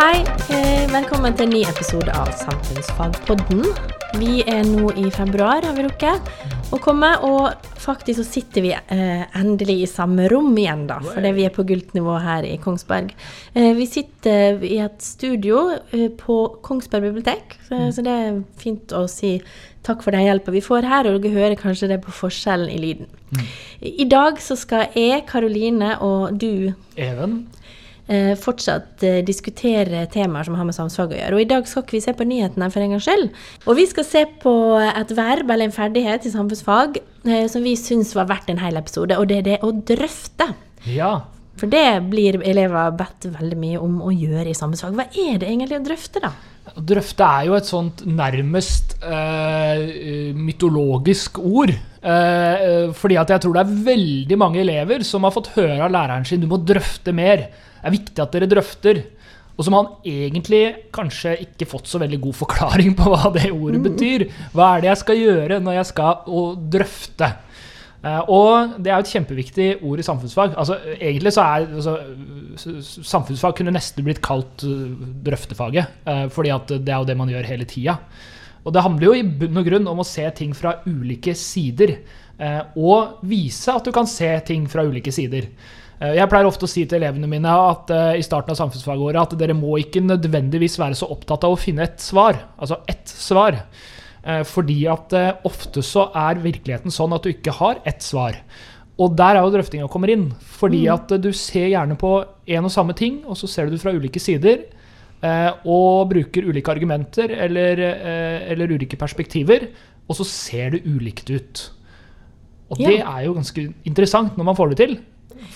Hei, eh, velkommen til en ny episode av Samfunnsfagpodden. Vi er nå i februar, har vi rukket å komme, og faktisk så sitter vi eh, endelig i samme rom igjen, da, fordi vi er på gultnivå her i Kongsberg. Eh, vi sitter i et studio på Kongsberg bibliotek, så, så det er fint å si takk for den hjelpa vi får her, og dere hører kanskje det på forskjellen i lyden. I dag så skal jeg, Karoline og du Even? Eh, fortsatt eh, diskutere temaer som har med samfunnsfag å gjøre. Og i dag skal ikke vi se på nyhetene for en gangs skyld. Og vi skal se på et verb eller en ferdighet i samfunnsfag eh, som vi syns var verdt en hel episode, og det er det å drøfte. Ja. For det blir elever bedt veldig mye om å gjøre i samfunnsfag. Hva er det egentlig å drøfte, da? Drøfte er jo et sånt nærmest eh, mytologisk ord. Eh, eh, fordi at jeg tror det er veldig mange elever som har fått høre av læreren sin du må drøfte mer. Det er viktig at dere drøfter. Og som han egentlig kanskje ikke fått så veldig god forklaring på hva det ordet betyr. Hva er det jeg skal gjøre når jeg skal drøfte? Eh, og det er jo et kjempeviktig ord i samfunnsfag. Altså, egentlig så er altså, Samfunnsfag kunne nesten blitt kalt drøftefaget, fordi at det er jo det man gjør hele tida. Og det handler jo i bunn og grunn om å se ting fra ulike sider. eh, og vise at du kan se ting fra ulike sider. Eh, Jeg pleier ofte å si til elevene mine at eh, i starten av samfunnsfagåret at dere må ikke nødvendigvis være så opptatt av å finne et svar. Altså ett svar. Fordi at ofte så er virkeligheten sånn at du ikke har ett svar. Og der er jo drøftinga kommer inn. Fordi at eh, du ser gjerne på en og samme ting, og så ser du det fra ulike sider. Eh, Og bruker ulike argumenter eller, eh, eller ulike perspektiver. Og så ser det ulikt ut. Og Ja. det er jo ganske interessant når man får det til.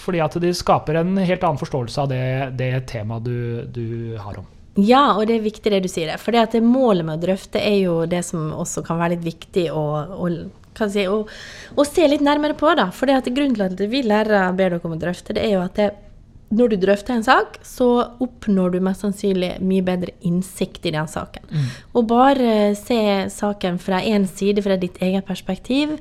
Fordi at det skaper en helt annen forståelse av det, det temaet du, du har om. Ja, og det er viktig det du sier. For det at det målet med å drøfte er jo det som også kan være litt viktig å, å, kan si, å, å se litt nærmere på. da. For det at grunnen til at vi lærere ber dere om å drøfte, det er jo at det, når du drøfter en sak, så oppnår du mest sannsynlig mye bedre innsikt i den saken. Og bare se saken fra én side, fra ditt eget perspektiv,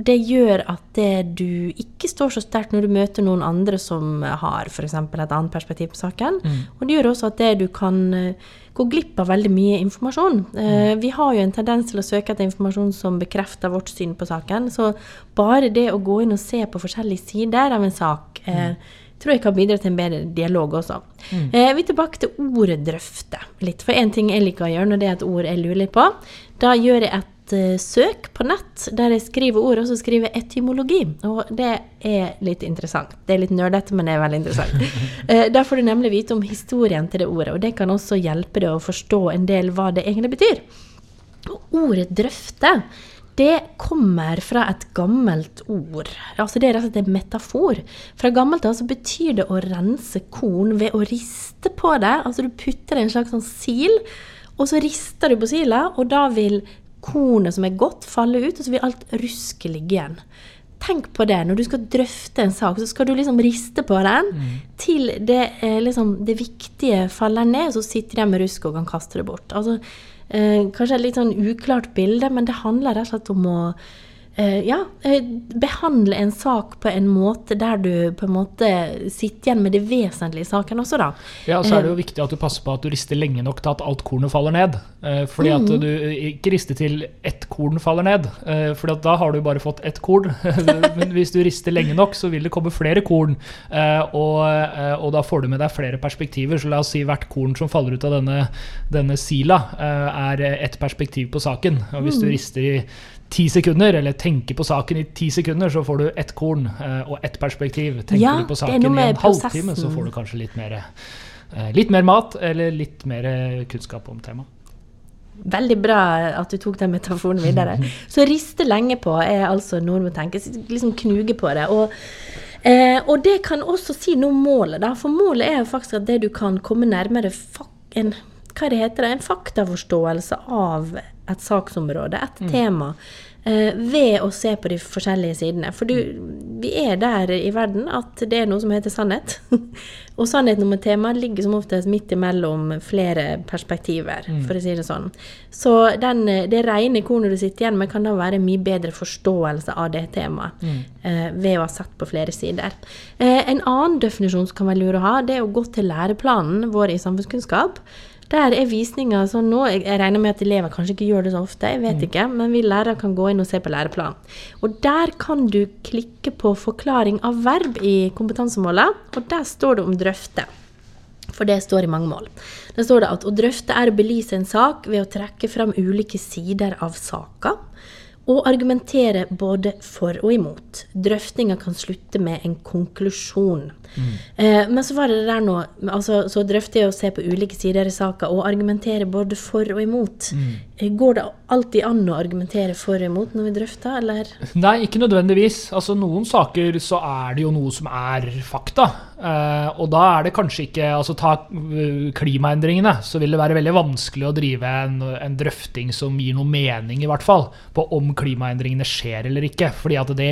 det gjør at det du ikke står så sterkt når du møter noen andre som har f.eks. et annet perspektiv på saken. Og det gjør også at det du kan eh, gå glipp av veldig mye informasjon. Mm. Vi har jo en tendens til å søke etter informasjon som bekrefter vårt syn på saken. Så bare det å gå inn og se på forskjellige sider av en sak eh, tror jeg kan bidra til en bedre dialog også. Eh, vi er tilbake til ordet 'drøfte' litt. For én ting jeg liker å gjøre når det er et ord jeg lurer litt på, da gjør jeg et uh, søk på nett der jeg skriver ord, og så skriver jeg etymologi. Og det er litt interessant. Det er litt nerdete, men det er veldig interessant. Eh, Da får du nemlig vite om historien til det ordet, og det kan også hjelpe deg å forstå en del hva det egentlig betyr. Og ordet 'drøfte' det kommer fra et gammelt ord. Altså Det er rett og slett en metafor. Fra gammelt av så betyr det å rense korn ved å riste på det. Altså du putter en slags sånn sil, og så rister du på sila, og da vil kornet som er godt, falle ut, og så vil alt rusket ligge igjen. Tenk på det. Når du skal drøfte en sak, så skal du liksom riste på den til det, eh, liksom, det viktige faller ned, og så sitter de med rusket og kan kaste det bort. Altså, kanskje et litt sånn uklart bilde, men det handler rett og slett om å eh, ja, eh, behandle en sak på en måte der du på en måte sitter igjen med det vesentlige i saken også, da. Ja, så er det jo viktig at du passer på at du rister lenge nok til at alt kornet faller ned. Eh, fordi at du ikke rister til ett korn faller ned, eh, for da har du bare fått ett korn. Men hvis du rister lenge nok, så vil det komme flere korn, eh, og, eh, og da får du med deg flere perspektiver. Så la oss si hvert korn som faller ut av denne, denne sila, eh, er ett perspektiv på saken. Og hvis du rister i ti sekunder, eller tenker på saken i ti sekunder, så får du ett korn eh, og ett perspektiv. Tenker Ja, du på saken i en en halvtime, så får du kanskje litt mer, eh, litt mer mat, eller litt mer kunnskap om temaet. Veldig bra at du tok den metaforen videre. Så riste lenge på er altså noe du må tenke, liksom knuge på det. Og, eh, og det kan også si noe om målet, da. For målet er jo faktisk at det du kan komme nærmere en, hva det heter det, en faktaforståelse av et saksområde, et tema. eh, ved å se på de forskjellige sidene. For du, vi er der i verden at det er noe som heter sannhet. og sannheten om et tema ligger som oftest midt imellom flere perspektiver, Mm. for å si det sånn. Så den, det rene kornet du sitter igjen med, kan da være en mye bedre forståelse av det temaet Mm. eh, ved å ha sett på flere sider. Eh, en annen definisjon som kan være lur å ha, det er å gå til læreplanen vår i samfunnskunnskap. Der er visninga sånn nå Jeg jeg regner med at elever kanskje ikke gjør det så ofte, jeg vet ikke, men vi lærere kan gå inn og se på læreplanen. Og der kan du klikke på forklaring av verb i kompetansemålet, og der står det om drøfte. For det står i mange mål. Der står det at å drøfte er å belyse en sak ved å trekke fram ulike sider av saka. Og argumentere både for og imot. Drøftinga kan slutte med en konklusjon. Eh, men så var det det der nå altså, Så drøfter jeg å se på ulike sider i saka og argumentere både for og imot. Mm. Går det alltid an å argumentere for og imot når vi drøfter, eller? Nei, ikke nødvendigvis. Altså, Noen saker så er det jo noe som er fakta. Eh, og da er det kanskje ikke altså Ta eh, klimaendringene, så vil det være veldig vanskelig å drive en, en drøfting som gir noe mening, i hvert fall, på om klimaendringene skjer eller ikke. Fordi at det,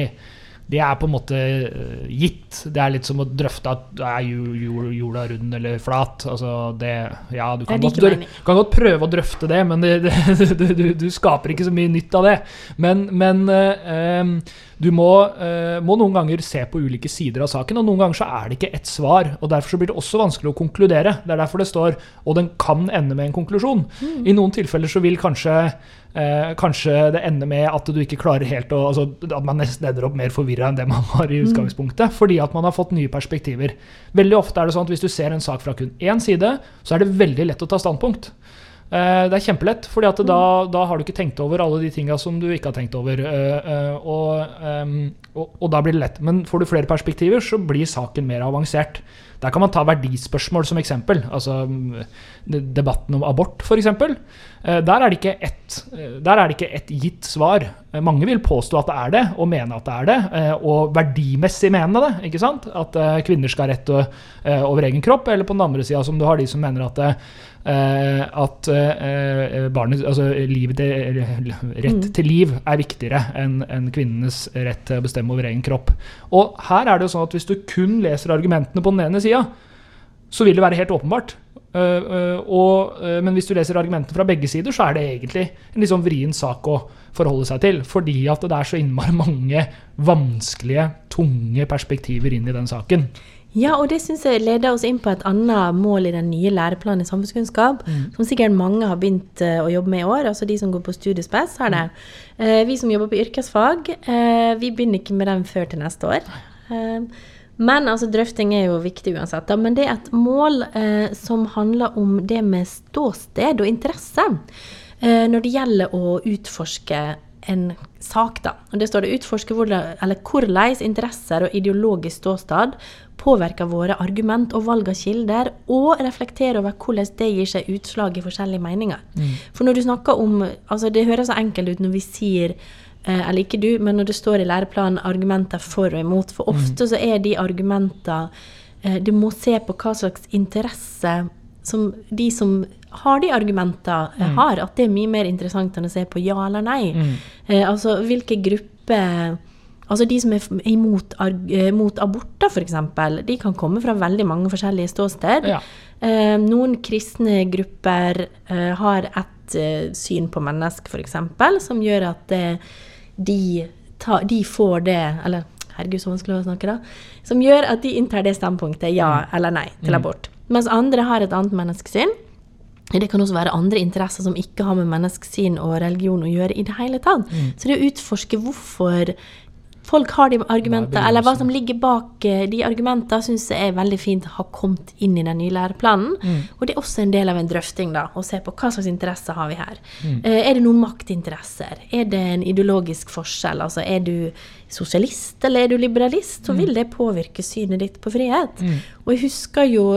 det er på en måte eh, gitt. Det er litt som å drøfte at er jo- jo- jorda rund eller flat. Altså det Ja, du kan, godt, du kan godt prøve å drøfte det, men det, det, du, du, skaper ikke så mye nytt av det. Men, men em, du må, eh, må noen ganger se på ulike sider av saken, og noen ganger så er det ikke ett svar. og Derfor så blir det også vanskelig å konkludere. Det er derfor det står 'og den kan ende med en konklusjon'. I noen tilfeller så vil kanskje Eh, kanskje det ende med at du ikke klarer helt å altså, At man nesten ender opp mer forvirra enn det man var i utgangspunktet. Fordi at man har fått nye perspektiver. Veldig ofte er det sånn at hvis du ser en sak fra kun én side, så er det veldig lett å ta standpunkt. Eh, det er kjempelett, at da, da har du ikke tenkt over alle de tinga som du ikke har tenkt over. eh, eh, og, ehm, og, og da blir det lett. Men får du flere perspektiver, så blir saken mer avansert. Der kan man ta verdispørsmål som eksempel. Altså mm, debatten om abort, f.eks. Eh, der er det ikke ett eh, der er det ikke ett gitt svar. Eh, mange vil påstå at det er det, og mene at det er det. eh, og verdimessig mene det. ikke sant? At eh, kvinner skal ha rett eh, over egen kropp. Eller på den andre sida, som du har de som mener at eh, at eh, barnet, altså livet til, rett til liv er viktigere enn kvinnenes rett til å bestemme over egen kropp. Og her er det jo sånn at hvis du kun leser argumentene på den ene sida, så vil det være helt åpenbart. Uh, uh, og, uh, men hvis du leser argumentene fra begge sider, så er det egentlig en litt sånn vrien sak å forholde seg til. Fordi at det er så innmari mange vanskelige, tunge perspektiver inn i den saken. Ja, og det syns jeg leder oss inn på et annet mål i den nye læreplanen i samfunnskunnskap, som sikkert mange har begynt å jobbe med i år, altså de som går på studiespes, har det. Eh, vi som jobber på yrkesfag, vi begynner ikke med den før til neste år. Men altså, drøfting er jo viktig uansett. Da. Men det er et mål eh, som handler om det med ståsted og interesse eh, når det gjelder å utforske en sak. da. Og det står det utforske hvordan, interesser og ideologisk ståsted påvirker våre argument og valg av kilder, og reflektere over hvordan det gir seg utslag i forskjellige meninger. For når du snakker om altså Det høres så enkelt ut når vi sier eh, eller ikke du, men når det står i læreplanen argumenter for og imot. For ofte så er de argumentene eh, Du må se på hva slags interesse som de som har de argumentene, eh, har. At det er mye mer interessant enn å se på ja eller nei. Eh, altså hvilke grupper Altså De som er imot, imot eh, aborter, f.eks., de kan komme fra veldig mange forskjellige ståsted. Ja. Eh, noen kristne grupper eh, har et eh, syn på mennesk, f.eks., som gjør at eh, de, ta, de får det Eller herregud, så vanskelig å snakke, da. Som gjør at de inntar det standpunktet ja eller nei til abort. Mens andre har et annet menneskesyn. Det kan også være andre interesser som ikke har med menneskesyn og religion å gjøre i det hele tatt. Så det å utforske hvorfor folk har de argumenter, eller hva som ligger bak eh, de argumentene, syns jeg er veldig fint har kommet inn i den nye læreplanen. Og det er også en del av en drøfting, da, å se på hva slags interesser har vi her. Mm. er det noen maktinteresser? Er det en ideologisk forskjell? Altså, er du sosialist, eller er du liberalist? Så vil det påvirke synet ditt på frihet. Og jeg husker jo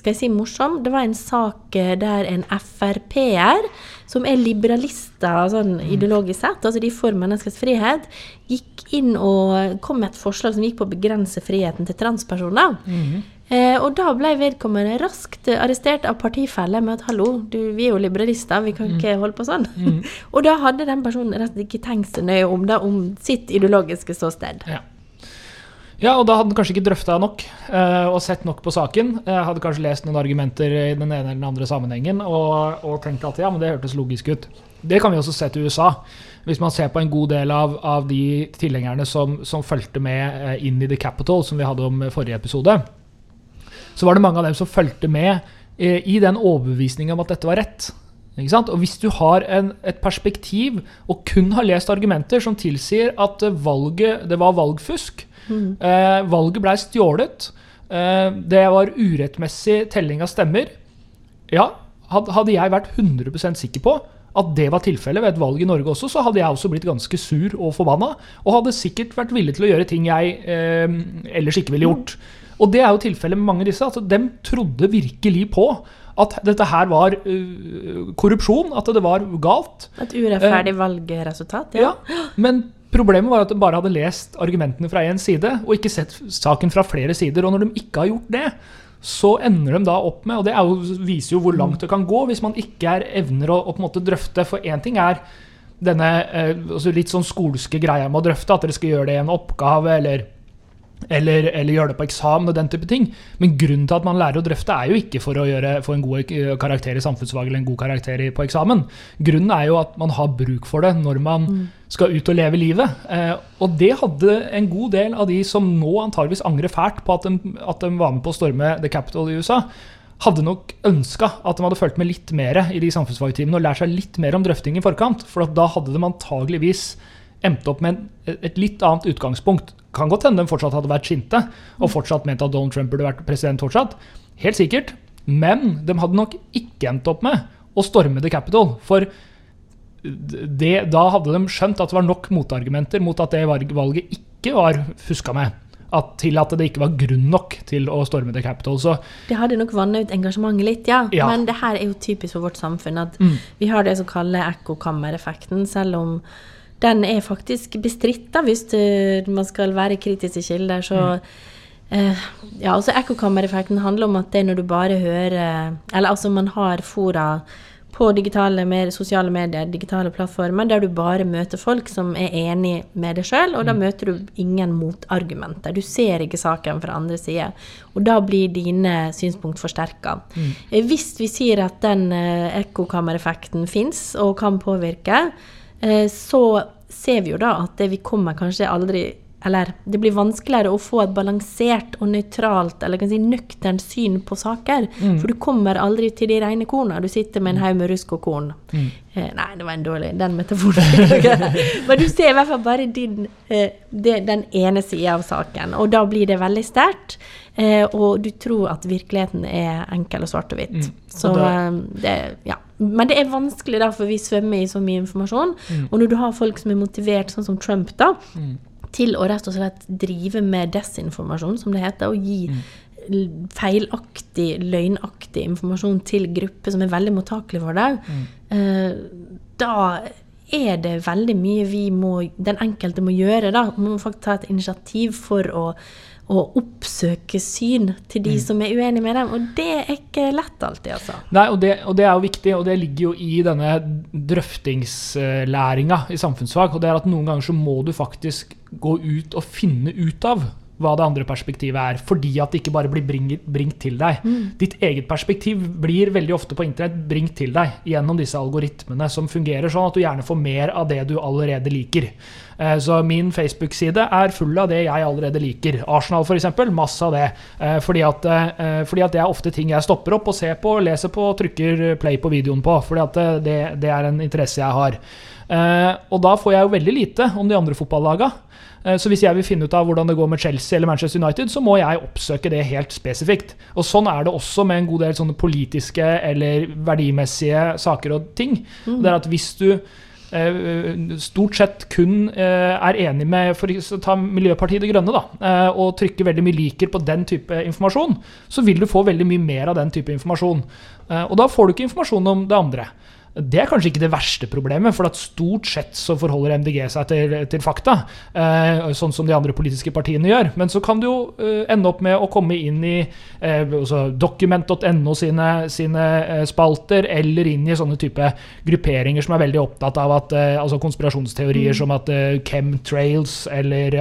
skal jeg si morsom? Det var en sak eh, der en Frp-er, som er liberalister sånn ideologisk sett, altså de for menneskets frihet, gikk inn og kom med et forslag som gikk på å begrense friheten til transpersoner. eh, og da ble vedkommende raskt arrestert av partifeller med at hallo, du, vi er jo liberalister, vi kan ikke holde på sånn. og da hadde den personen rett og slett ikke tenkt seg nøye om, da, om sitt ideologiske ståsted. Ja. Ja, og da hadde han kanskje ikke drøfta nok eh, og sett nok på saken. Jeg hadde kanskje lest noen argumenter i den ene eller den andre sammenhengen og, og tenkt at ja, men det hørtes logisk ut. Det kan vi også se til USA. Hvis man ser på en god del av, av de tilhengerne som, som fulgte med eh, inn i The Capital, som vi hadde om forrige episode, så var det mange av dem som fulgte med eh, i den overbevisninga om at dette var rett. Og Hvis du har en, et perspektiv og kun har lest argumenter som tilsier at valget, det var valgfusk, mm. eh, valget blei stjålet, eh, det var urettmessig telling av stemmer Ja, hadde jeg vært 100% sikker på at det var tilfellet ved et valg i Norge også, så hadde jeg også blitt ganske sur og forbanna. Og hadde sikkert vært villig til å gjøre ting jeg eh, ellers ikke ville gjort. Og det er jo tilfellet med mange av disse. Altså, de trodde virkelig på at dette her var uh, korrupsjon, at det var galt. Et urettferdig uh, valgresultat, ja. ja. Men problemet var at de bare hadde lest argumentene fra én side, og ikke sett saken fra flere sider. Og når de ikke har gjort det, så ender de da opp med Og det jo, viser jo hvor langt det kan gå hvis man ikke er evner å, å på en måte drøfte. For én ting er denne eh, altså litt sånn skolske greia med å drøfte, at dere skal gjøre det i en oppgave, eller eller, eller, gjøre det på eksamen og den type ting. Men grunnen til at man lærer å drøfte, er jo ikke for å gjøre, få en god karakter i samfunnsfag eller en god karakter på eksamen. Grunnen er jo at man har bruk for det når man mm. skal ut og leve livet. Eh, og det hadde en god del av de som nå antageligvis angrer fælt på at de, at de var med på å storme The Capital i USA, hadde nok ønska at de hadde fulgt med litt mer i de samfunnsfagtimene og lært seg litt mer om drøfting i forkant. For da hadde de antageligvis endt opp med et litt annet utgangspunkt. Kan godt hende de fortsatt hadde vært sinte og fortsatt ment at Donald Trump burde vært president fortsatt. Helt sikkert. Men de hadde nok ikke endt opp med å storme The Capital. For det, da hadde de skjønt at det var nok motargumenter mot at det valget ikke var fuska med. At, til at det ikke var grunn nok til å storme The Capital. Så, det hadde nok vanna ut engasjementet litt, ja. ja. Men det her er jo typisk for vårt samfunn. At mm. vi har det som kalles ekkokammereffekten. Selv om den er faktisk bestridt, da, hvis det, man skal være kritisk til kilder. Så mm. eh, ja, altså Ekkokammereffekten handler om at det er når du bare hører Eller altså man har fora på digitale med, sosiale medier, digitale plattformer, der du bare møter folk som er enig med deg sjøl, og da mm. møter du ingen motargumenter. Du ser ikke saken fra andre side. Og da blir dine synspunkt forsterka. Mm. Eh, hvis vi sier at den eh, ekkokammereffekten fins og kan påvirke, Eh, så ser vi jo da at vi kommer kanskje aldri eller det blir vanskeligere å få et balansert og nøytralt eller kan si nøkternt syn på saker. Mm. For du kommer aldri til de rene korna. Du sitter med en haug med rusk og korn. Mm. Eh, nei, det var en dårlig den metaforen. Men du ser i hvert fall bare din, eh, det, den ene sida av saken. Og da blir det veldig sterkt. Eh, og du tror at virkeligheten er enkel og svart og hvitt. Mm. Så og da, eh, det, ja. Men det er vanskelig, da, for vi svømmer i så mye informasjon. Mm. Og når du har folk som er motivert, sånn som Trump, da, mm. til å rett og slett drive med desinformasjon, som det heter, og gi mm. feilaktig, løgnaktig informasjon til grupper som er veldig mottakelige for det, mm. eh, da er det veldig mye vi må, den enkelte må gjøre. da. Man må faktisk ta et initiativ for å å oppsøke syn til de mm. som er uenige med dem. Og det er ikke lett alltid, altså. Nei, og det, og det, er jo viktig, og det ligger jo i denne drøftingslæringa i samfunnsfag. Og det er at noen ganger så må du faktisk gå ut og finne ut av hva det andre perspektivet er. Fordi at det ikke bare blir bringt, til deg. Mm. Ditt eget perspektiv blir veldig ofte på internett bringt til deg gjennom disse algoritmene som fungerer sånn at du gjerne får mer av det du allerede liker. Eh, så min Facebook-side er full av det jeg allerede liker. Arsenal f.eks. Masse av det. Eh, fordi at, eh, fordi at, det er ofte ting jeg stopper opp og ser på, leser på og trykker play på videoen på. Fordi at det, det er en interesse jeg har. Og da får jeg jo veldig lite om de andre fotballaga. Eh, så hvis jeg vil finne ut av hvordan det går med Chelsea eller Manchester United, så må jeg oppsøke det helt spesifikt. Og sånn er det også med en god del sånne politiske eller verdimessige saker og ting. Mm. Det er at hvis du eh, stort sett kun eh, er enig med for å ta Miljøpartiet De Grønne da, og trykker veldig mye liker på den type informasjon, så vil du få veldig mye mer av den type informasjon. Og da får du ikke informasjon om det andre. Det er kanskje ikke det verste problemet, for at stort sett så forholder MDG seg til, til fakta. Eh, sånn som de andre politiske partiene gjør. Men så kan du jo eh, ende opp med å komme inn i eh, altså document.no sine, sine eh, spalter, eller inn i sånne type grupperinger som er veldig opptatt av at eh, altså konspirasjonsteorier mm. som at eh, chemtrails eller,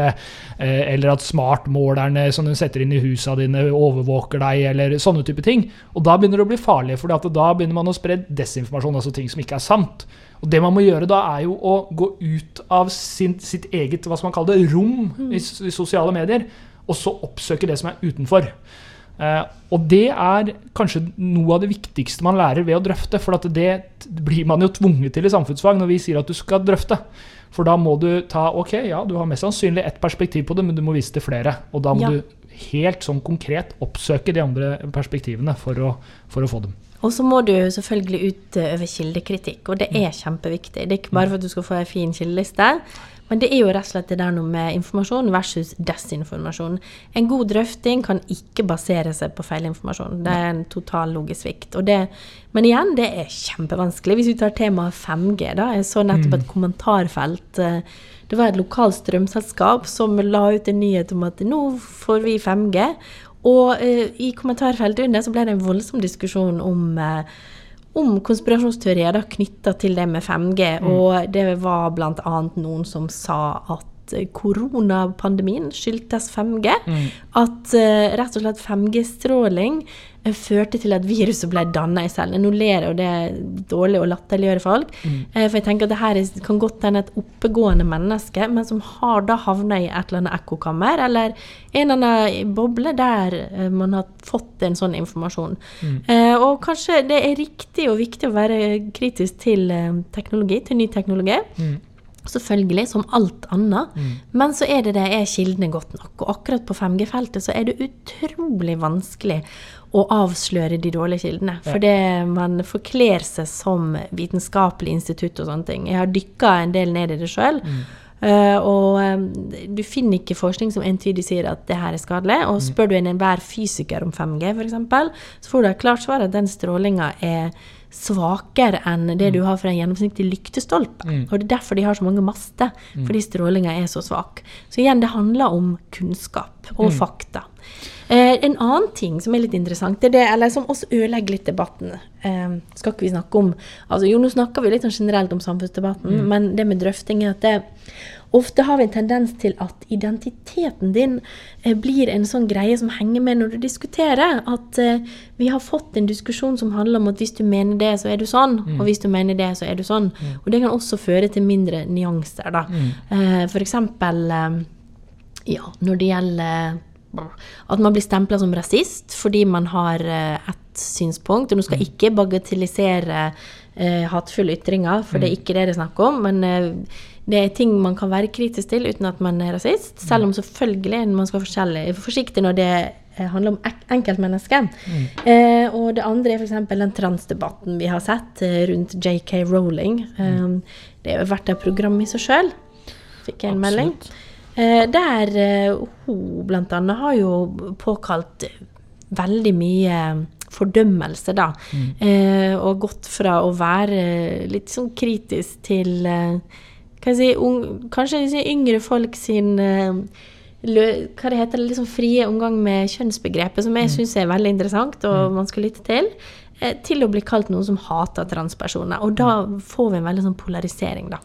eller at smartmålerne som du setter inn i husa dine, overvåker deg, eller sånne type ting. Og da begynner det å bli farlig, for da begynner man å spre desinformasjon. altså ting som ikke er sant. Og Det man må gjøre da, er jo å gå ut av sin, sitt eget hva skal man kalle det, rom mm. i, i, sosiale medier, og så oppsøke det som er utenfor. Eh, og det er kanskje noe av det viktigste man lærer ved å drøfte. For det blir man jo tvunget til i samfunnsfag når vi sier at du skal drøfte. For da må du ta Ok, ja, du har mest sannsynlig ett perspektiv på det, men du må vise til flere. Og da må ja. du helt sånn konkret oppsøke de andre perspektivene for å, for å få dem. Og så må du selvfølgelig utøve kildekritikk, og det er kjempeviktig. Det er ikke bare for at du skal få ei en fin kildeliste, men det er jo rett og slett det der noe med informasjon versus desinformasjon. En god drøfting kan ikke basere seg på feilinformasjon. Det er en total logisk svikt. men igjen, det er kjempevanskelig. Hvis vi tar temaet 5G, da. Jeg så nettopp et mm. kommentarfelt. Eh, det var et lokalt strømselskap som la ut en nyhet om at nå får vi 5G. Og uh, i kommentarfeltet under så ble det en voldsom diskusjon om uh, om konspirasjonsteorier knytta til det med 5G. Mm. Og det var bl.a. noen som sa at eh, koronapandemien skyldtes 5G. Mm. At uh, rett og slett 5G-stråling Eh, førte til at viruset ble danna i cellene. Nå ler jeg, og det er dårlig å latterliggjøre folk. Mm. For jeg tenker at det her kan godt hende et oppegående menneske, men som har da havna i et eller annet ekkokammer, eller en eller annen boble der man har fått en sånn informasjon. Mm. og kanskje det er riktig og viktig å være kritisk til teknologi, til ny teknologi. Mm. Selvfølgelig, som alt annet. Mm. Men så er det det, er kildene godt nok. Og akkurat på 5G-feltet så er det utrolig vanskelig å avsløre de dårlige kildene. Ja. For det, man forkler seg som vitenskapelig institutt og sånne ting. Jeg har dykka en del ned i det sjøl. Mm. Uh, og um, du finner ikke forskning som entydig sier at det her er skadelig. Og mm. spør du en enhver fysiker om 5G, f.eks., så får du et klart svar at den strålinga er svakere enn det du mm. har for en gjennomsnittlig lyktestolpe. Mm. Og det er derfor de har så mange master, mm. fordi strålinga er så svak. Så igjen, det handler om kunnskap og mm. fakta. Eh, en annen ting som er litt interessant, det er det, eller som også ødelegger litt debatten eh, Skal ikke vi snakke om altså Jo, nå snakker vi litt sånn generelt om samfunnsdebatten, mm. men det med drøfting er at det Ofte har vi en tendens til at identiteten din eh, blir en sånn greie som henger med når du diskuterer. At vi har fått en diskusjon som handler om at hvis du mener det, så er du sånn. Mm. Og hvis du mener det, så er du sånn. Mm. Og det kan også føre til mindre nyanser, da. Mm. Eh, for eksempel ja, når det gjelder at man blir stempla som rasist fordi man har et ett synspunkt. Og nå skal mm. ikke bagatellisere eh, hatefulle ytringer, for det er mm. ikke det det er snakk om. Men eh, det er ting man kan være kritisk til uten at man er rasist. Selv om selvfølgelig man skal være forsiktig når det eh, handler om enkeltmennesket. Mm. Eh, og det andre er f.eks. den transdebatten vi har sett eh, rundt JK Rowling. Mm. Det har vært et program i seg sjøl. Fikk jeg en Absolutt. melding. Eh, der eh, hun bl.a. har jo påkalt veldig mye fordømmelse, da. Mm. Eh, og gått fra å være litt sånn kritisk til eh, si, un, kanskje si, yngre folk sin eh, lø, hva det heter, liksom frie omgang med kjønnsbegrepet, som jeg mm. syns er veldig interessant og mm. man skal lytte til, eh, til å bli kalt noen som hater transpersoner. Og da mm. får vi en veldig sånn polarisering, da.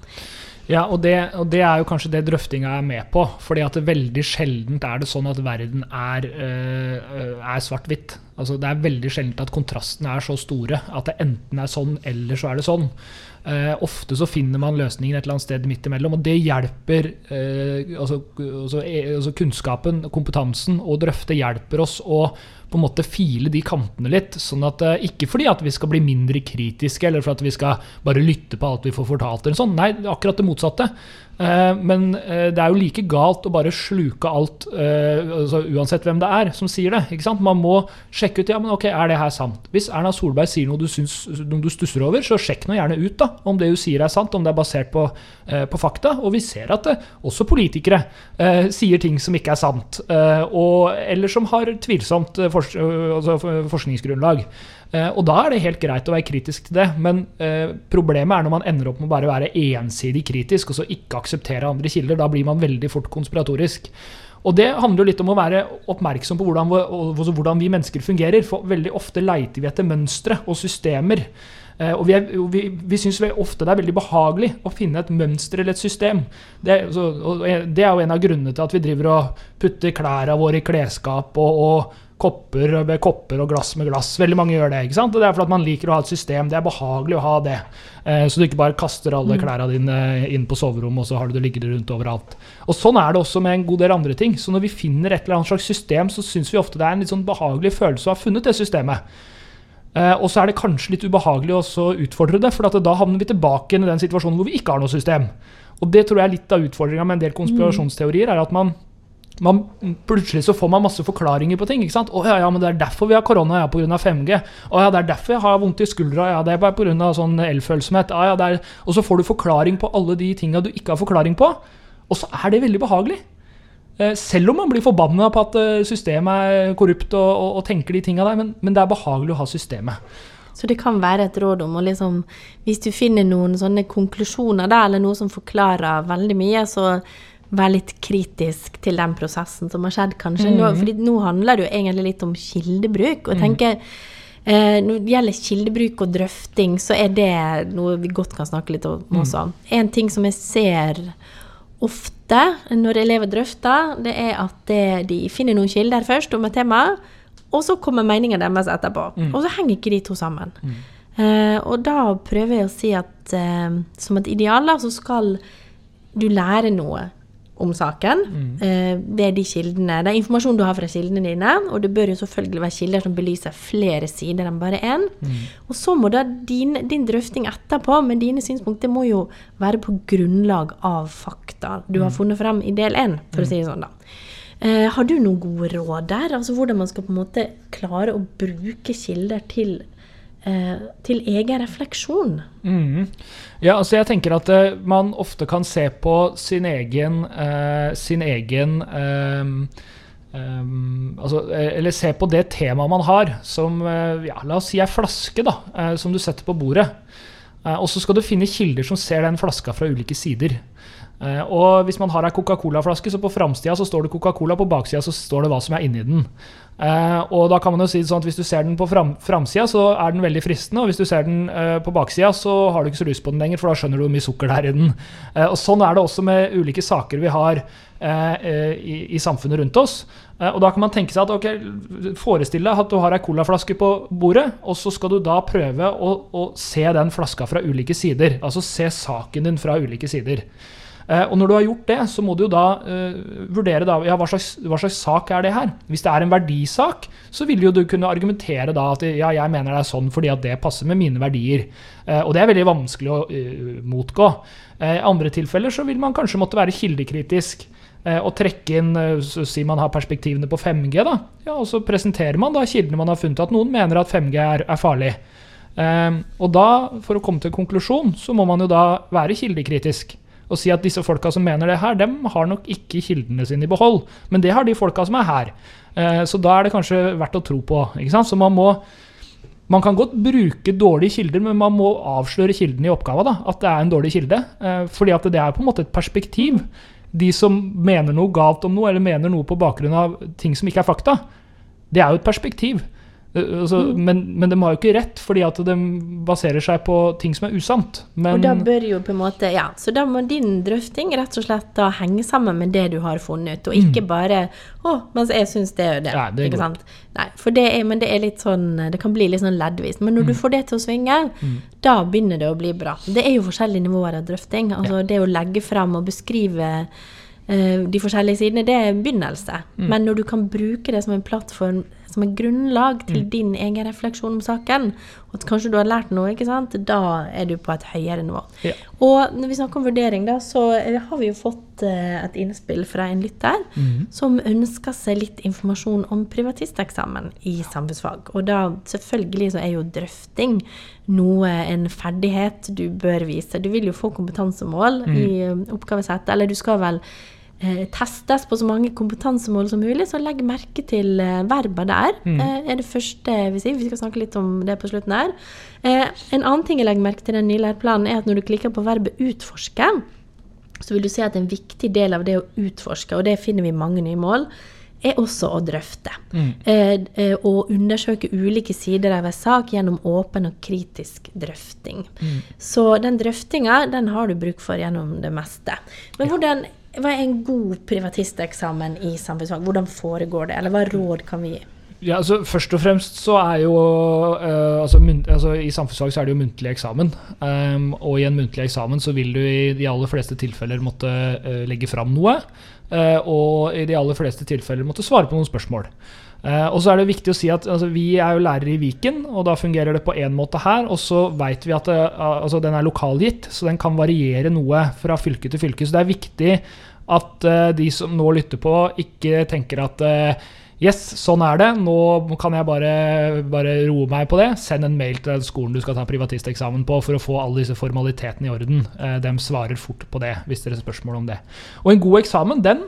Ja, og det, og det, er jo kanskje det drøftinga er med på. fordi at veldig sjeldent er det sånn at verden er, øh, er svart-hvitt. Altså, det er veldig sjeldent at kontrastene er så store at det enten er sånn eller så er det sånn. Eh, ofte så finner man løsningen et eller annet sted midt imellom, og det hjelper eh, altså, altså, altså, Kunnskapen, kompetansen og drøfte hjelper oss å på en måte file de kantene litt. sånn at eh, Ikke fordi at vi skal bli mindre kritiske, eller for at vi skal bare lytte på alt vi får fortalt. eller sånn. Nei, akkurat det motsatte. Eh, men eh, det er jo like galt å bare sluke alt, eh, altså uansett hvem det er som sier det. Man må sjekke ut ja, men ok, er det her sant. Hvis Erna Solberg sier noe du, syns, noe du stusser over, så sjekk nå gjerne ut da, om det hun sier er sant, om det er basert på, på fakta. Og vi ser at det, også politikere eh, sier ting som ikke er sant, eh, og, eller som har tvilsomt fors altså forskningsgrunnlag. Eh, og da er det helt greit å være kritisk til det, men eh, problemet er når man ender opp med å bare være ensidig kritisk og så ikke akseptere andre kilder. Da blir man veldig fort konspiratorisk. Og det handler jo litt om å være oppmerksom på hvordan, hvordan vi mennesker fungerer. For veldig ofte leiter vi etter mønstre og systemer. Eh, og vi, er, vi, vi syns ofte det er veldig behagelig å finne et mønster eller et system. Det, så, det, er jo en av grunnene til at vi driver og putter klærne våre i klesskap og, og kopper med kopper og glass med glass. Veldig mange gjør det. ikke sant? Og det er fordi man liker å ha et system. Det er behagelig å ha det. Eh, så du ikke bare kaster alle mm. klærne dine inn på soverommet, og så har du det liggende rundt overalt. Og Sånn er det også med en god del andre ting. Så når vi finner et eller annet slags system, så syns vi ofte det er en litt sånn behagelig følelse å ha funnet det systemet. Uh, og så er det kanskje litt ubehagelig å utfordre det, for da havner vi tilbake i den situasjonen hvor vi ikke har noe system. Og det tror jeg er litt av utfordringa med en del konspirasjonsteorier, er at man, man, plutselig så får man masse forklaringer på ting. ikke sant? 'Å ja, ja, men det er derfor vi har korona, ja, pga. 5G.' 'Å ja, det er derfor jeg har vondt i skuldra, ja, det er bare pga. sånn elfølsomhet.' Ja, ja, og så får du forklaring på alle de tinga du ikke har forklaring på, og så er det veldig behagelig. Eh, selv om man blir forbanna på at eh, systemet er korrupt og, og, og tenker de tinga der, men, men, det er behagelig å ha systemet. Så det kan være et råd om å liksom Hvis du finner noen sånne konklusjoner der, eller noe som forklarer veldig mye, så vær litt kritisk til den prosessen som har skjedd, kanskje. Mm. Nå, fordi nå handler det jo egentlig litt om kildebruk. Og jeg mm. tenker eh, Når det gjelder kildebruk og drøfting, så er det noe vi godt kan snakke litt om mm. også. Mm. En ting som jeg ser ofte når elever drøfter, det er at det, de finner noen kilder først om et tema, og så kommer meningen deres etterpå. Mm. Og så henger ikke de to sammen. Mm. Eh, og da prøver jeg å si at eh, som et ideal så skal du lære noe om saken mm. uh, ved de kildene. Det er informasjon du har fra kildene dine, og det bør jo selvfølgelig være kilder som belyser flere sider enn bare én. Mm. Og så må da din, din, drøfting etterpå med dine synspunkter må jo være på grunnlag av fakta du har mm. funnet frem i del én, for å mm. si det sånn, da. Uh, har du noen gode råd der? Altså Hvordan man skal på en måte klare å bruke kilder til Eh, til egen refleksjon. Mm. Ja, altså jeg tenker at uh, man ofte kan se på sin egen, uh, sin egen um, um, altså, Eller se på det temaet man har, som ja, la oss si ei flaske da, som du setter på bordet. og så skal du finne kilder som ser den flaska fra ulike sider. Og hvis man har ei Coca-Cola-flaske, så på framsida står det Coca-Cola, på baksida så står det hva som er inni den. Uh, og da kan man jo si sånn at Hvis du ser den på fram, framsida, så er den veldig fristende. Og hvis du ser den uh, på baksida, så har du ikke så lyst på den lenger, for da skjønner du hvor mye sukker det er i den. Og Sånn er det også med ulike saker vi har i, i, samfunnet rundt oss. og da kan man tenke seg at ok, forestill deg at du har ei colaflaske på bordet, og så skal du da prøve å, å se den flaska fra ulike sider. Altså se saken din fra ulike sider. Uh, og når du har gjort det, så må du jo da uh, vurdere da, ja, hva, slags, hva, slags, sak er det her. Hvis det er en verdisak, så vil jo du kunne argumentere da at ja, jeg mener det er sånn fordi at det passer med mine verdier. Uh, og det er veldig vanskelig å motgå. I andre tilfeller så vil man kanskje måtte være kildekritisk. Og trekke inn Si man har perspektivene på 5G, da. Ja, og så presenterer man da kildene man har funnet at noen mener at 5G er, er farlig. og da, for å komme til en konklusjon, så må man jo da være kildekritisk og si at disse folka som mener det her, dem har nok ikke kildene sine i behold. Men det har de folka som er her. Eh, så da er det kanskje verdt å tro på. ikke sant? Så man må man kan godt bruke dårlige kilder, men man må avsløre kilden i oppgava. da, At det er en dårlig kilde. Eh, fordi at det er på en måte et perspektiv. De som mener noe galt om noe, eller mener noe på bakgrunn av ting som ikke er fakta, det er jo et perspektiv. Eh, altså, mm. men, men, de har jo ikke rett, fordi at de baserer seg på ting som er usant. Men, og da bør jo på en måte, ja, Så da må din drøfting rett og slett da henge sammen med det du har funnet, og ikke mm. bare 'Å, mens jeg syns det er det'. Ja, det er ikke sant? Nei, for det er, men det er litt sånn Det kan bli litt sånn leddvis. Men når mm. du får det til å svinge, mm. da begynner det å bli bra. Det er jo forskjellige nivåer av drøfting. Altså ja. det å legge frem og beskrive uh, de forskjellige sidene, det er en begynnelse. Mm. Men når du kan bruke det som en plattform som er grunnlag til mm. din egen refleksjon om saken, og at kanskje du har lært noe, ikke sant? da er du på et høyere nivå. Ja. Og når vi snakker om vurdering, da, så har vi jo fått uh, et innspill fra en lytter mm. som ønsker seg litt informasjon om privatisteksamen i samfunnsfag. Og da selvfølgelig så er jo drøfting noe, en ferdighet du bør vise. Du vil jo få kompetansemål mm. i oppgavesettet, eller du skal vel eh, testes på så mange kompetansemål som mulig, så legg merke til eh, verba der. Mm. Eh, er det første vi sier. Vi skal snakke litt om det på slutten her. Eh, en annen ting jeg legger merke til den nye læreplanen, er at når du klikker på verbet 'utforske', så vil du se at en viktig del av det å utforske, og det finner vi i mange nye mål, er også å drøfte. Mm. Eh, eh, og undersøke ulike sider av en sak gjennom åpen og kritisk drøfting. Mm. Så den drøftinga, den har du bruk for gjennom det meste. Men hvordan hva er en god privatisteksamen i samfunnsfag? Hvordan foregår det, eller hva råd kan vi gi? Ja, altså Først og fremst så er jo uh, altså, munt, altså, I samfunnsfag så er det jo muntlig eksamen. Um, og i en muntlig eksamen så vil du i de aller fleste tilfeller måtte uh, legge fram noe. Uh, og i de aller fleste tilfeller måtte svare på noen spørsmål. Eh, og så er det viktig å si at altså, Vi er jo lærere i Viken, og da fungerer det på én måte her. Og så vet vi at det, altså, den er lokalgitt, så den kan variere noe fra fylke til fylke. Så det er viktig at uh, de som nå lytter på, ikke tenker at uh, Yes, sånn er det. Nå kan jeg bare, bare roe meg på det. Send en mail til skolen du skal ta privatisteksamen på for å få alle disse formalitetene i orden. Uh, de svarer fort på det hvis dere har spørsmål om det. Og en god eksamen, den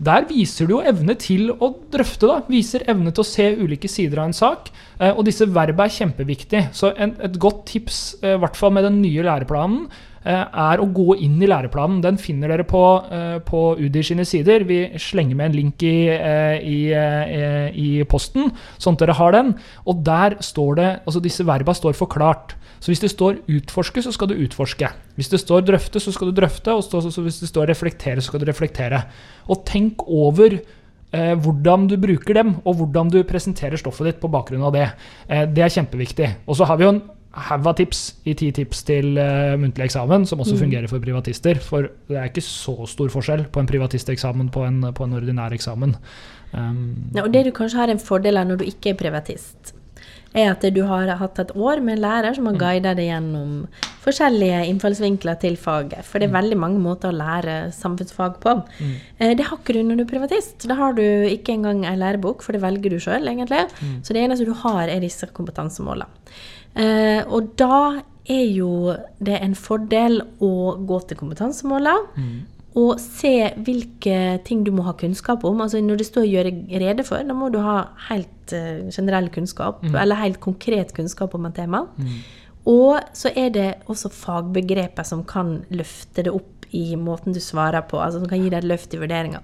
der viser du jo evne til å drøfte. da, Viser evne til å se ulike sider av en sak. Eh, og disse verbene er kjempeviktige. Så et godt tips, eh, i hvert fall med den nye læreplanen, er å gå inn i læreplanen. Den finner dere på, eh, på UDIR sine sider. Vi slenger med en link i, eh, i, eh, i posten, sånn at dere har den. Og der står det Altså, disse verba står forklart. Så hvis det står 'utforske', så skal du utforske. Hvis det står 'drøfte', så skal du drøfte. Og hvis det står 'reflektere', så skal du reflektere. Og tenk over eh, hvordan du bruker dem, og hvordan du presenterer stoffet ditt på bakgrunn av det. Eh, det er kjempeviktig. Og så har vi jo en haug av tips i ti tips til uh, muntlig eksamen, som også fungerer for privatister. For det er ikke så stor forskjell på en privatisteksamen på en, på en ordinær eksamen. Um, Ja, og det du kanskje har en fordel av når du ikke er privatist, er at du har hatt et år med en lærer som har guidet deg gjennom forskjellige innfallsvinkler til faget. For det er veldig mange måter å lære samfunnsfag på. Eh, Det har ikke du når du er privatist. Da har du ikke engang ei lærebok, for det velger du sjøl, egentlig. Så det eneste du har, er disse kompetansemålene. Eh, og da er jo det en fordel å gå til kompetansemålene. Og se hvilke ting du må ha kunnskap om. Altså Når det står 'gjøre rede for', da må du ha helt eh, generell kunnskap, eller helt konkret kunnskap om et tema. Og så er det også fagbegreper som kan løfte det opp i måten du svarer på, altså som kan gi deg et løft i vurderinga.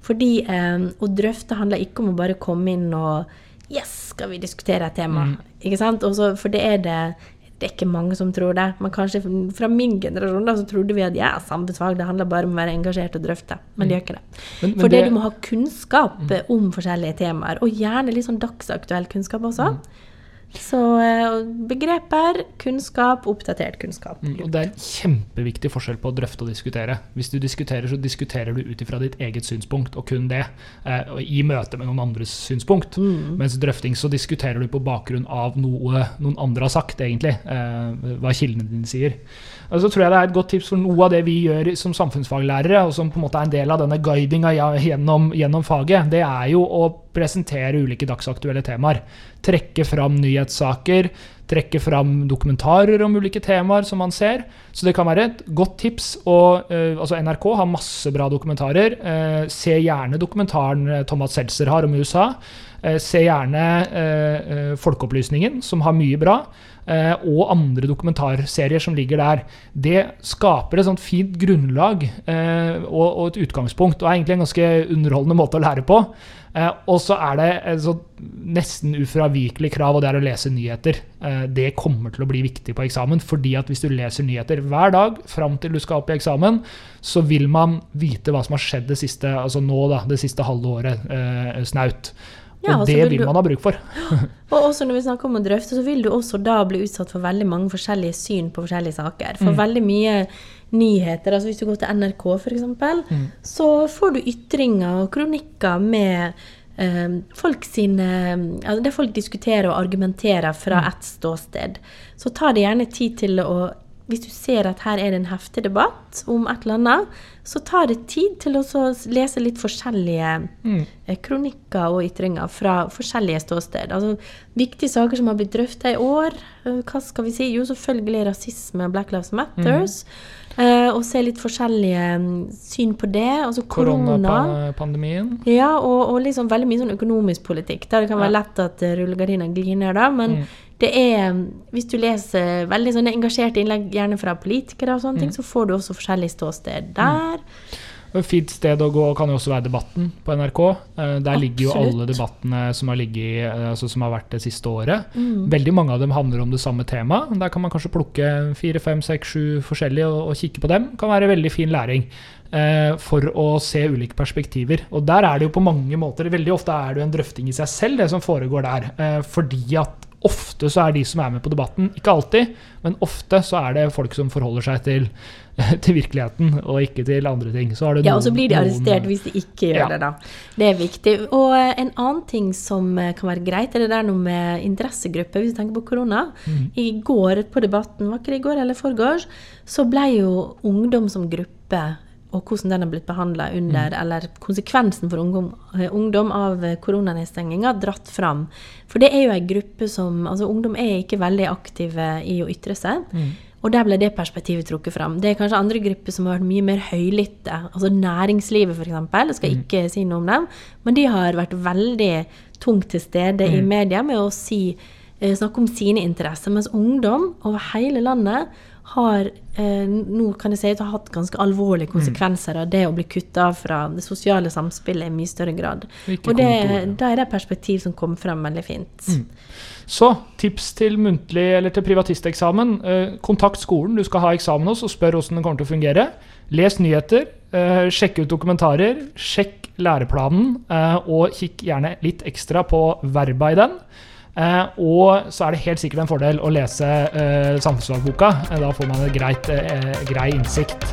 Fordi eh, å drøfte handler ikke om å bare komme inn og Yes, skal vi diskutere et tema? Ikke sant? Også, for det er det det er ikke mange som tror det. Men kanskje fra min generasjon da, så trodde vi at ja, samfunnsfag det handler bare om å være engasjert og drøfte. Men det gjør ikke det. Men- men For det det- du må ha kunnskap mm. om forskjellige temaer, og gjerne litt sånn dagsaktuell kunnskap også. Så eh, begreper, kunnskap, oppdatert kunnskap. Mm, Og det er en kjempeviktig forskjell på å drøfte og diskutere. Hvis du diskuterer, så diskuterer du ut ifra ditt eget synspunkt, og kun det. Eh, I møte med noen andres synspunkt. Mens drøfting så diskuterer du på bakgrunn av noe noen andre har sagt, egentlig. Eh, hva kildene dine sier. Og så tror jeg det er et godt tips for noe av det vi gjør som samfunnsfaglærere, og som på en måte er en del av denne guidinga gjennom, gjennom faget, det er jo å presentere ulike dagsaktuelle temaer. Trekke fram nyhetssaker, trekke fram dokumentarer om ulike temaer som man ser. Så det kan være et godt tips. Og, eh, altså NRK har masse bra dokumentarer. Eh, se gjerne dokumentaren eh, Thomas Seltzer har om USA. Eh, se gjerne eh, Folkeopplysningen, som har mye bra. og andre dokumentarserier som ligger der. Det skaper et sånt fint grunnlag og, og et utgangspunkt, og er egentlig en ganske underholdende måte å lære på. Eh, og så er det et sånt nesten ufravikelig krav, og det er å lese nyheter. Eh, det kommer til å bli viktig på eksamen, fordi at hvis du leser nyheter hver dag fram til du skal opp i eksamen, så vil man vite hva som har skjedd det siste, altså nå da, det siste halve året eh, snaut. Ja, og det vil vil du- man ha bruk for. Og også når vi snakker om å drøfte, så vil du også da bli utsatt for veldig mange forskjellige syn på forskjellige saker. For veldig mye nyheter, altså hvis du går til NRK f.eks., så får du ytringer og kronikker med eh, folk sine altså Det folk diskuterer og argumenterer fra ett ståsted. Så ta det gjerne tid til å hvis du ser at her er det en heftig debatt om et eller annet, så tar det tid til å lese litt forskjellige mm. kronikker og ytringer fra forskjellige ståsted. Altså, viktige saker som har blitt drøfta i år. eh, Hva skal vi si? Jo, selvfølgelig rasisme og Black Lives Matters. Eh, og se litt forskjellige mm, syn på det. Altså korona. Koronapandemien. Ja, og, og liksom veldig mye sånn økonomisk politikk. Der det kan være lett at eh, rullegardina glir ned, da. Men Mm. Det er Hvis du leser veldig sånne engasjerte innlegg, gjerne fra politikere og sånne Mm. ting, så får du også forskjellig ståsted der. Et fint sted å gå kan jo også være Debatten på NRK. Eh, Der ligger jo alle debattene som har, ligget, eh, altså som har vært det siste året. Mm. Veldig mange av dem handler om det samme temaet. Der kan man kanskje plukke fire, fem, seks, sju forskjellige og, og kikke på dem. Kan være veldig fin læring eh, for å se ulike perspektiver. Og der er det jo på mange måter Veldig ofte er det jo en drøfting i seg selv, det som foregår der. Fordi at ofte så er de som er med på debatten, ikke alltid, men ofte så er det folk som forholder seg til, til virkeligheten og ikke til andre ting. Så har du Ja, og så blir de noen- arrestert hvis de ikke gjør Ja. det, da. Det er viktig. Og eh, en annen ting som eh, kan være greit, er det der noe med interessegrupper, hvis du tenker på korona. Mm. I går på Debatten, var ikke det i går eller forgårs, så ble jo ungdom som gruppe og hvordan den har blitt behandla under, mm. eller konsekvensen for ungdom, eh, ungdom av eh, koronanedstenginga, dratt fram. For det er jo ei gruppe som Altså, ungdom er ikke veldig aktive i å ytre seg. Mm. Og der ble det perspektivet trukket fram. Det er kanskje andre grupper som har vært mye mer høylytte. Altså næringslivet, f.eks. Jeg skal ikke si noe om dem. Men de har vært veldig tungt til stede i media med å si, eh, snakke om sine interesser. Mens ungdom over hele landet har eh, nå kan jeg si at det har hatt ganske alvorlige konsekvenser av det å bli kutta fra det sosiale samspillet i mye større grad. Og det, da er det perspektiv som kommer frem veldig fint. Så tips til muntlig eller til privatisteksamen. Eh, kontakt skolen du skal ha eksamen hos, og spør hvordan den kommer til å fungere. Les nyheter, eh, sjekk ut dokumentarer, sjekk læreplanen, eh, og kikk gjerne litt ekstra på verba i den. Eh, og så er det helt sikkert en fordel å lese eh, samfunnsfagboka. Eh, da får man en grei innsikt.